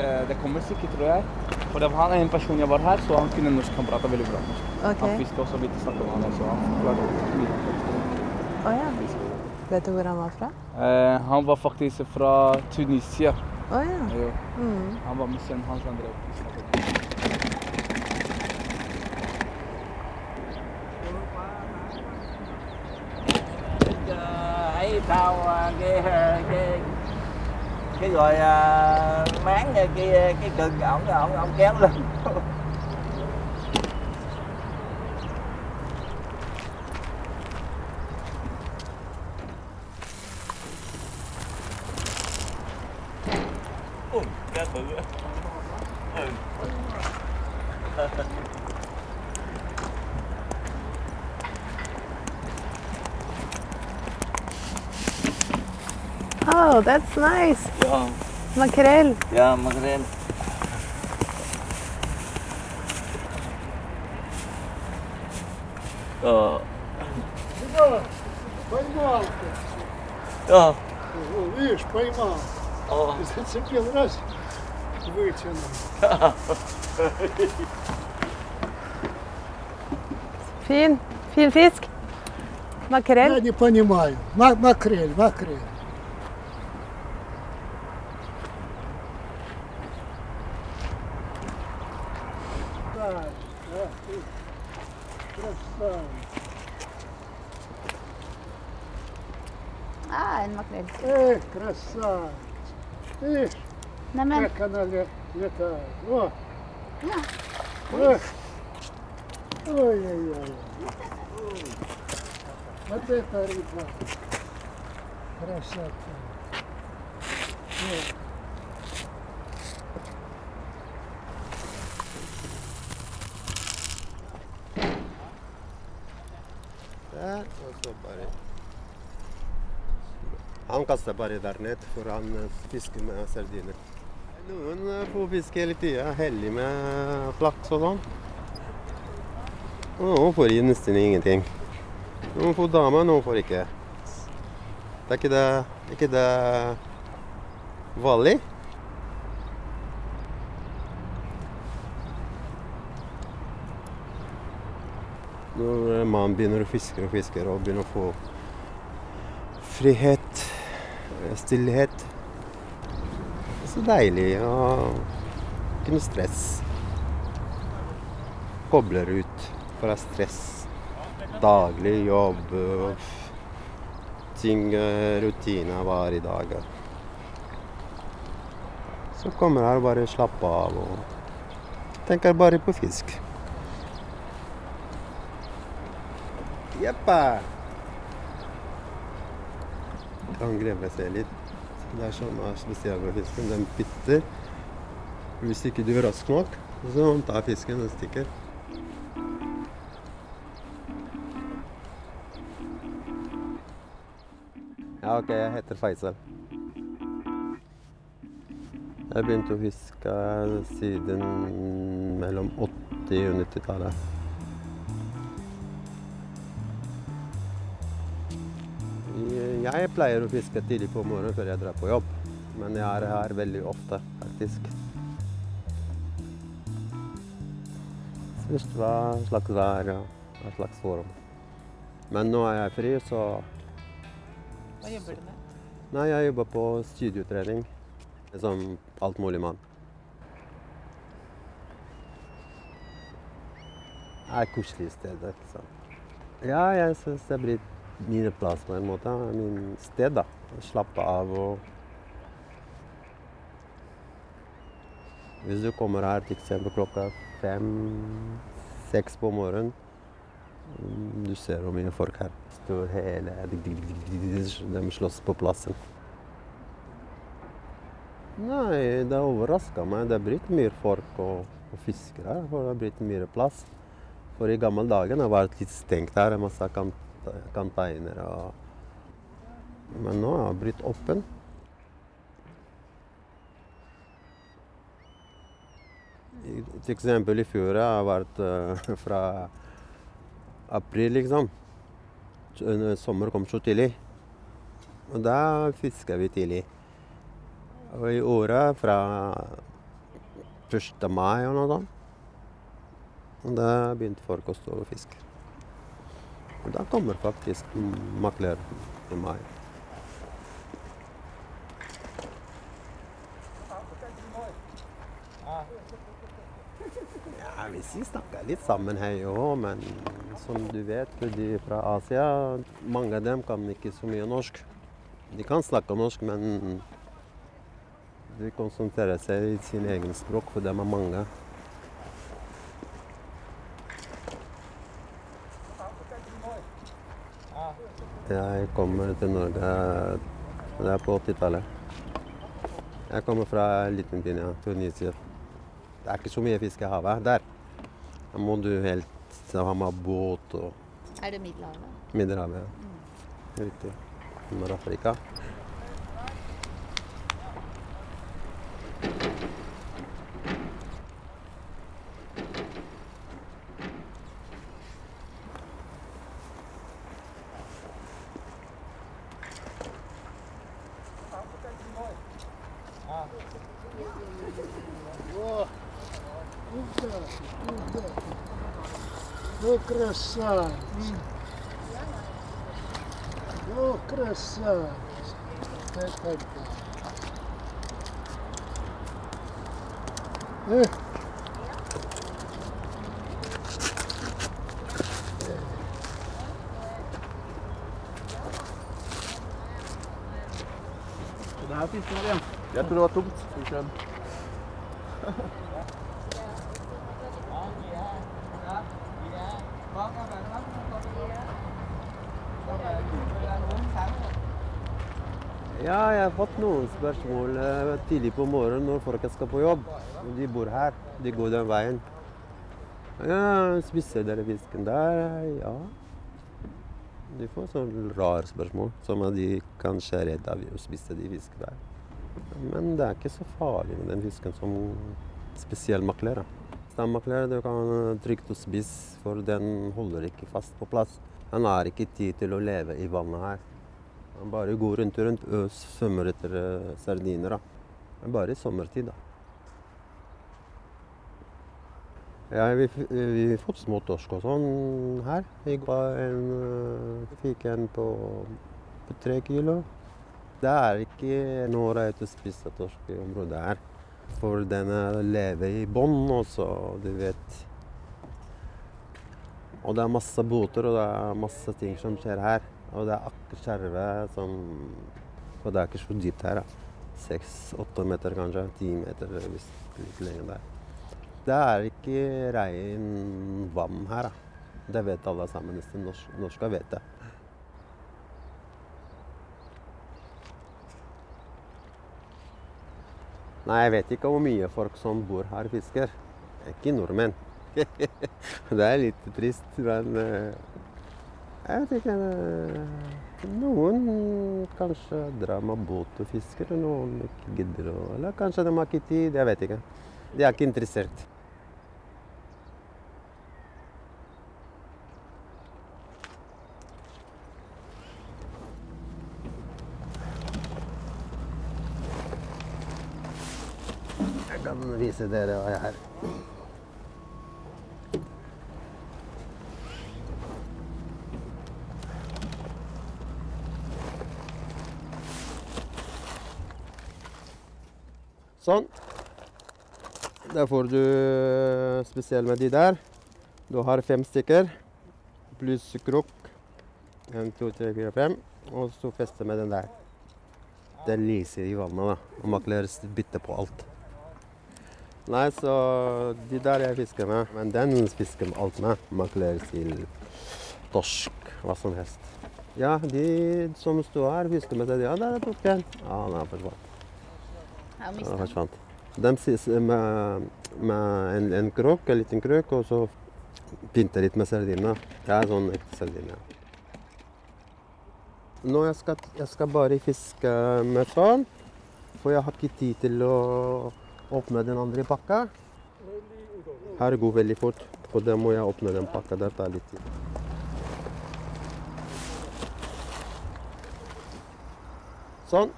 Eh, Det kommer sikkert, tror jeg. For det var en person jeg var her, så han kunne norsk. Han prata veldig bra norsk. Okay. Han fiska også litt snakk om han, så han forklarte mye. Oh, ja. Vet du hvor han var fra? Eh, han var faktisk fra Tunisia. Å ja. ja. Mm. Han var med sønnen hans. André. drev cái rồi à, uh, máng cái cái, cái cực ổng ổng ổng kéo lên. nice. Ja, Makrell. ja makrell. Ja. Поймал. Ja. О, видишь, поймал. О. Зацепил раз, вытянул. Fin. Fin fisk. Makrell. Я не понимаю. Ма- макрель, макрель. Ah, en makrell. Эх, красавец. Видишь, Neimen, как она ле- летает. О, эх. Ой-ой-ой. Вот это рыба. Красота. Вот. Han kaster bare der ned, for han eh, fisker med sardiner. Noen eh, får fiske hele tida, heldig med flaks og sånn. Og noen får nesten ingenting. Noen får dame, noen får ikke. Det er ikke det, ikke det vanlig? Når man begynner å fiske og fiske og begynner å få frihet, eh, stillhet. Så deilig og ikke noe stress. Kobler ut fra stress. Daglig jobb, og ting, rutiner var i dag. Så kommer jeg og bare slapper av og tenker bare på fisk. Jeppa! Seg litt. Det er sånn er spesielt med fisken. Den bitter. Hvis ikke du er rask nok, så tar fisken og stikker. Ja, OK, jeg heter Faisal. Jeg begynte å fiske siden mellom 80- og 90-tallet. Jeg pleier å fiske tidlig på morgenen før jeg drar på jobb. Men jeg er her veldig ofte, faktisk. Spørs hva slags vær og hva slags form. Men nå er jeg fri, så Hva jobber du med? Nei, jeg jobber på studiotrening som altmuligmann. Det er et koselig sted, ikke sant. Ja, jeg syns det blir min plass på en måte. Min sted, da. Slappe av og Hvis du kommer her til eksempel klokka fem-seks på morgenen mm, Du ser hvor mye folk her. Står hele De slåss på plassen. Nei, det overraska meg. Det er blitt mye folk og, og fisker her. For det er blitt mye plass. For i gamle dager det vært litt stengt her. Masse kant, containere Men nå er jeg blitt åpen. Til eksempel i fjor har jeg vært eh, fra april, liksom. Eh, Sommer kom så tidlig. Og da fisker vi tidlig. Og i året fra 1. mai og noe sånt. Og da begynte folk å stå og fiske. Og da kommer faktisk makler i mai. Ja, vi snakker litt sammen her òg, men som du vet, de fra Asia, mange av dem kan ikke så mye norsk. De kan snakke norsk, men de konsentrerer seg i sin egen språk, for dem er mange. Jeg kommer til Norge det er på 80-tallet. Jeg kommer fra Liten-Guinea, Tunisia. Det er ikke så mye fisk i havet der. Da må du helt ha med båt og Er det Middelhavet? Middelhavet. ja. Riktig. Nord-Afrika. красавец. Ну, красавец. Это да. Эх. Så det her fisker fått noen spørsmål eh, tidlig på morgenen når folk skal på jobb. De bor her. De går den veien. Ja, spiser dere fisken der? Ja. De får sånne rare spørsmål, som at de kanskje er redd av å spise de fisken der. Men det er ikke så farlig med den fisken som spesiell makler. Stammakler du kan trygt å spise, for den holder ikke fast på plass. Han har ikke tid til å leve i vannet her. Bare går rundt og rundt og svømmer etter sardiner. da. Men bare i sommertid, da. Ja, vi, vi fått småtorsk og sånn her. I går en, fikk en på, på tre kilo. Det er ikke noe rett å spise torsk i området her. For den lever i bånn også, du vet. Og det er masse båter og det er masse ting som skjer her. Og det er akkurat skjerve som Og det er ikke så dypt her. da. Seks-åtte meter kanskje. Ti meter hvis litt lenger der. Det er ikke rein vann her. da. Det vet alle sammen. Nesten norsk, norske vet det. Nei, jeg vet ikke hvor mye folk som bor her fisker. Ikke nordmenn. det er litt trist, men eh, jeg vet ikke eh, Noen kanskje drar med båt og fisker, og noen ikke gidder Eller kanskje de har ikke tid, jeg vet ikke. De er ikke interessert. Jeg kan vise dere hva jeg er. Sånn. Da får du spesielt med de der. Du har fem stykker pluss krok. En, to, tre, fire, fem. Og så feste med den der. Det lyser i vannet, da. Og makler bytter på alt. Nei, så de der jeg fisker med. Men den fisker med alt med. Makler til torsk, hva som helst. Ja, de som står her, fisker med det. Ja, der tok den. Ja, den er forsvant. Han. forsvant. De ses med, med en, en krok, en liten krok, og så pynter litt med sardiner. Det er sånn ekte sardiner. Nå jeg skal jeg skal bare fiske med sånn, for jeg har ikke tid til å åpne den andre pakka. Her går veldig fort, for da må jeg åpne den pakka. Det tar litt tid. Sånn.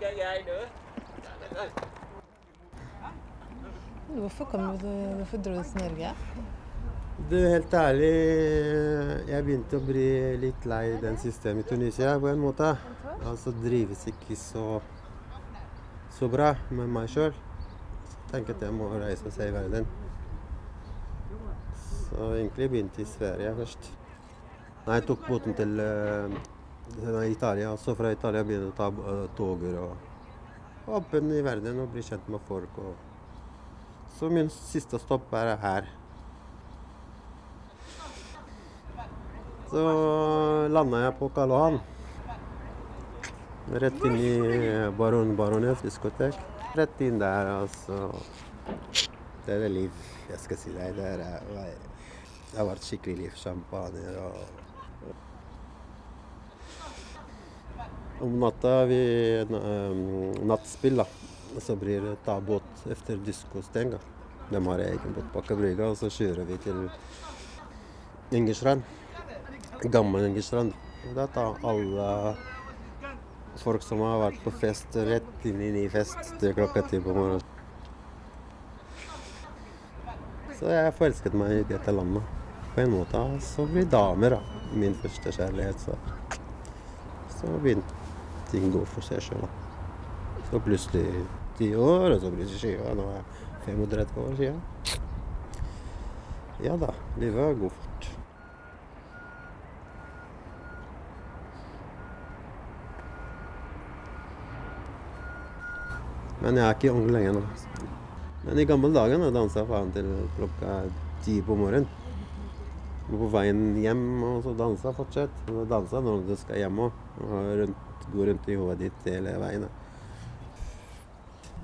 Chơi gai nữa. Hvorfor, kom du, hvorfor dro du til Norge? Du, helt ærlig, jeg begynte å bli litt lei den systemet i Tunisia på en måte. Altså drives ikke så, så bra med meg sjøl. Så tenker at jeg må reise og se i verden. Så egentlig begynte jeg i Sverige først. Nei, jeg tok båten til eh, Italia, så fra Italia begynner å ta uh, toger og åpen i verden og bli kjent med folk. Og... Så min siste stopp er her. Så landa jeg på Karl Johan. Rett inn i Baron Barones diskotek. Rett inn der, altså. Det er liv, jeg skal si deg. Det, det har vært skikkelig liv. Champagne og Om natta vi um, nattspill, da. Så blir det ta båt etter diskostenga. De har egen båt på Aker og så kjører vi til Ingerstrand. Gammel Ingerstrand. Da tar alle folk som har vært på fest, rett inn i fest til klokka ti på morgenen. Så jeg forelsket meg i dette landet. På en måte så blir damer da, min første kjærlighet. Så, så begynte ting går for seg sjøl. Så plutselig ti år, og så plutselig 20 år. Nå er jeg 35 år siden. Ja da, livet går fort. Men jeg er ikke ung lenger nå. Men i gamle dager da dansa jeg faen til klokka ti på morgenen. På veien hjem og så dansa fortsatt. Og dansa når du skal hjem òg. Rundt, gå rundt i hodet ditt hele veien.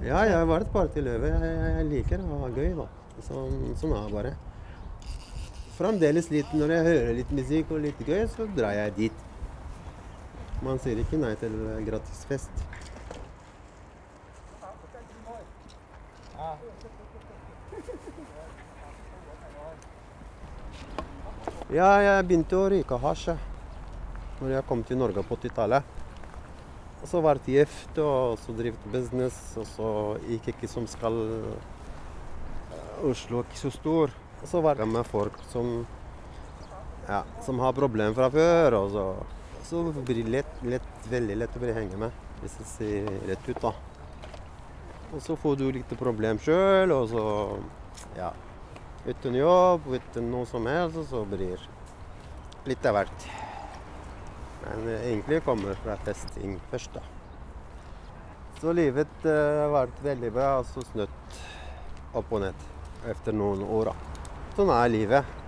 Ja, jeg har vært partyløve. Jeg liker å ha gøy, da. Sånn, sånn er det bare. Fremdeles litt når jeg hører litt musikk og litt gøy, så drar jeg dit. Man sier ikke nei til gratis fest. Ja, jeg begynte å røyke hasj da jeg kom til Norge på 80-tallet. Og så jeg gift og så drevet business, og så gikk ikke som skal Oslo er ikke så stor. Og så var jeg med folk som, ja, som har problemer fra før. Og så, så blir det lett, lett, veldig lett å bli henge med, hvis jeg ser rett ut, da. Og så får du litt problem sjøl, og så ja. Uten jobb, uten noe som helst, og så blir litt av hvert. Men egentlig kommer fra festing først, da. Så livet har uh, vært veldig bra, og så snudd opp og ned etter noen år. da. Sånn er livet.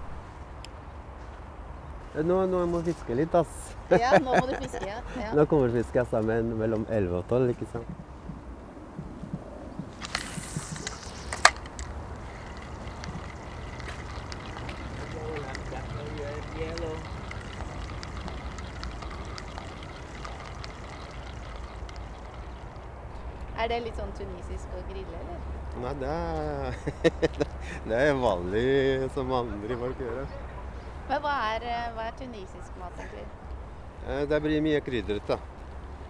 Nå, nå må jeg fiske litt, ass. Ja, nå må du fiske. Ja. ja. Nå kommer fisken sammen mellom 11 og 12, ikke sant. Er det litt sånn tunisisk å grille, eller? Nei, det er, det er vanlig som andre folk gjør. Men hva er, eh, hva er tunisisk mat, egentlig? Eh, Det blir mye krydret, da.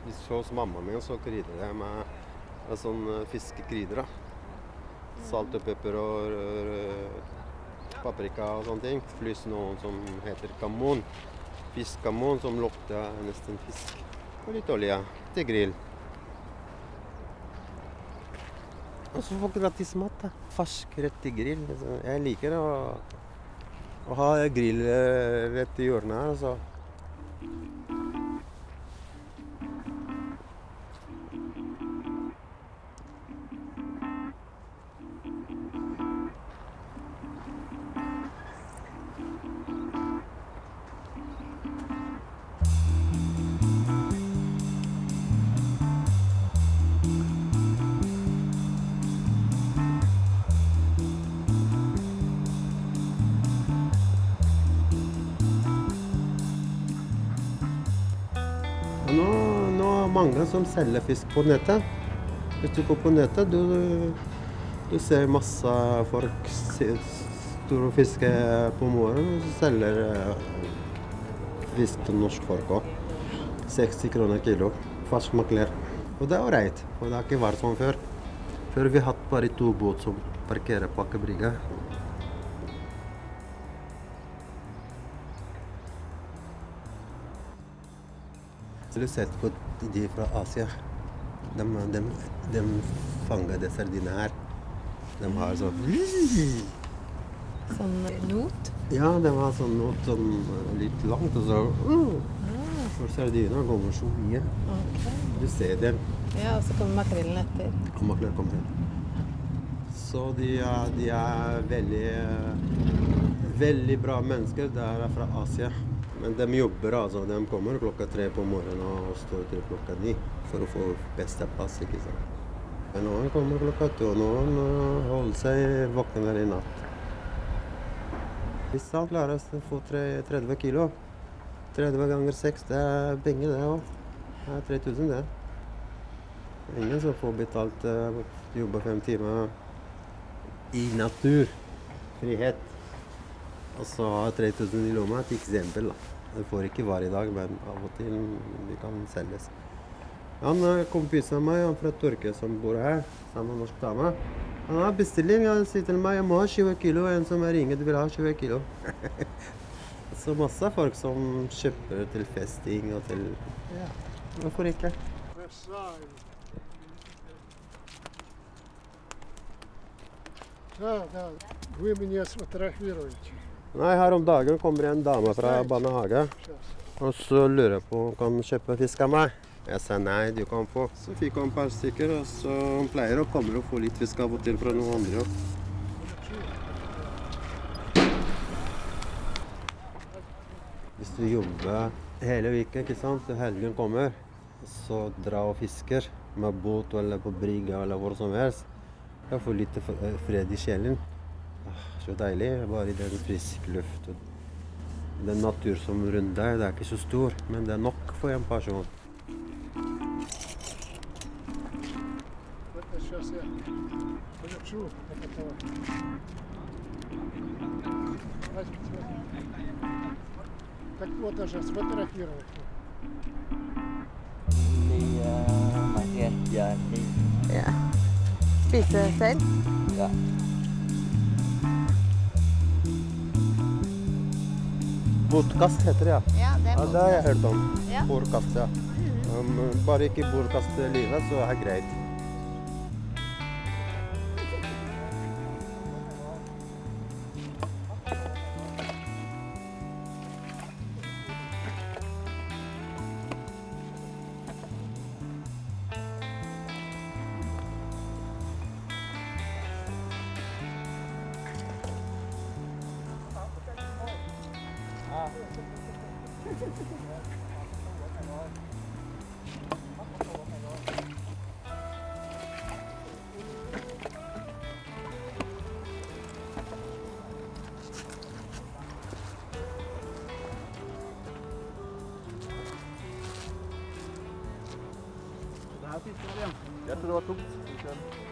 Hvis Hos mamma mi så krydrer jeg med, sånn eh, fiskekrydder. Mm. Salt og pepper og paprika og sånne ting. Pluss noe som heter kamon. Fiskkamon som lukter nesten fisk. Og litt olje til grill. Og så får gratis mat. da. Fersk rett til grill. Jeg liker å, å ha grill eh, i hjørnet her. altså. Og Nå, nå er det mange som selger fisk på nettet. Hvis du går på nettet, du, du ser masse folk står og på morgenen og selger eh, fisk til norsk folk òg. 60 kroner kilo. Fersk makrell. Og det er ålreit, for det har ikke vært sånn før. Før vi hatt bare to båter som parkerer på Aker Brygge. Har du sett på de fra Asia? De, de, de fanger de sardinene her. De har sånn Sånn not. Ja, de har sånn not sånn litt langt, og så For sardiner kommer så mye. Okay. Du ser dem. Ja, og så kommer makrellen etter. Og makrellen kommer inn. Så de er, de er veldig Veldig bra mennesker. De er fra Asia. Men de jobber, altså. De kommer klokka tre på morgenen og står til klokka ni for å få beste plass, ikke sant. Men noen kommer klokka to, og noen øh, holder seg våkne i natt. Hvis han klarer å få 30 kilo 30 ganger 6, det er penger, det òg. Det er 3000, det. Ingen som får betalt uh, jobbe fem timer i natur. Frihet. Og så ha 3000 i lomma, et eksempel. da. Du får ikke hver dag, men av og til de kan selges. Han er kompis av meg, han fra Torke som bor her, sammen med norsk dame. Han har bestilling. Han sier til meg jeg må ha 20 kilo. En som jeg ringer, du vil ha 20 kilo. så masse folk som kjøper til festing og til Ja, hvorfor ikke? Красавец. Да, да. Вы меня сфотографируете. Nei, her om dagen kommer en dame fra Banahage. Og så lurer jeg på om hun kan kjøpe fisk av meg. Jeg sa nei, du kan få. Så fikk hun et par stykker, og så hun pleier å komme og få litt fisk av og til fra noen andre òg. Hvis du jobber hele uka, ikke sant, til helgen kommer, så dra og fisker med båt eller på brygga eller hvor som helst, da får du litt fred i sjelen. Ah Ah, Så deilig. Bare i den friske luft. og Den natur som rundt deg, det er ikke så stor, men det er nok for en person. Это сейчас я полечу. Это то. Возьмите, возьмите. Так вот даже сфотографировать. đi uh, mặt nghe giờ đi Ja. Spise selv. ja. Båtkast heter det, ja. Ja, det ja. Det har jeg hørt om. Ja. Podkast, ja. Um, bare ikke podkast livet, så er det greit. Det her fisker vi igjen. Jeg tror det var tomt.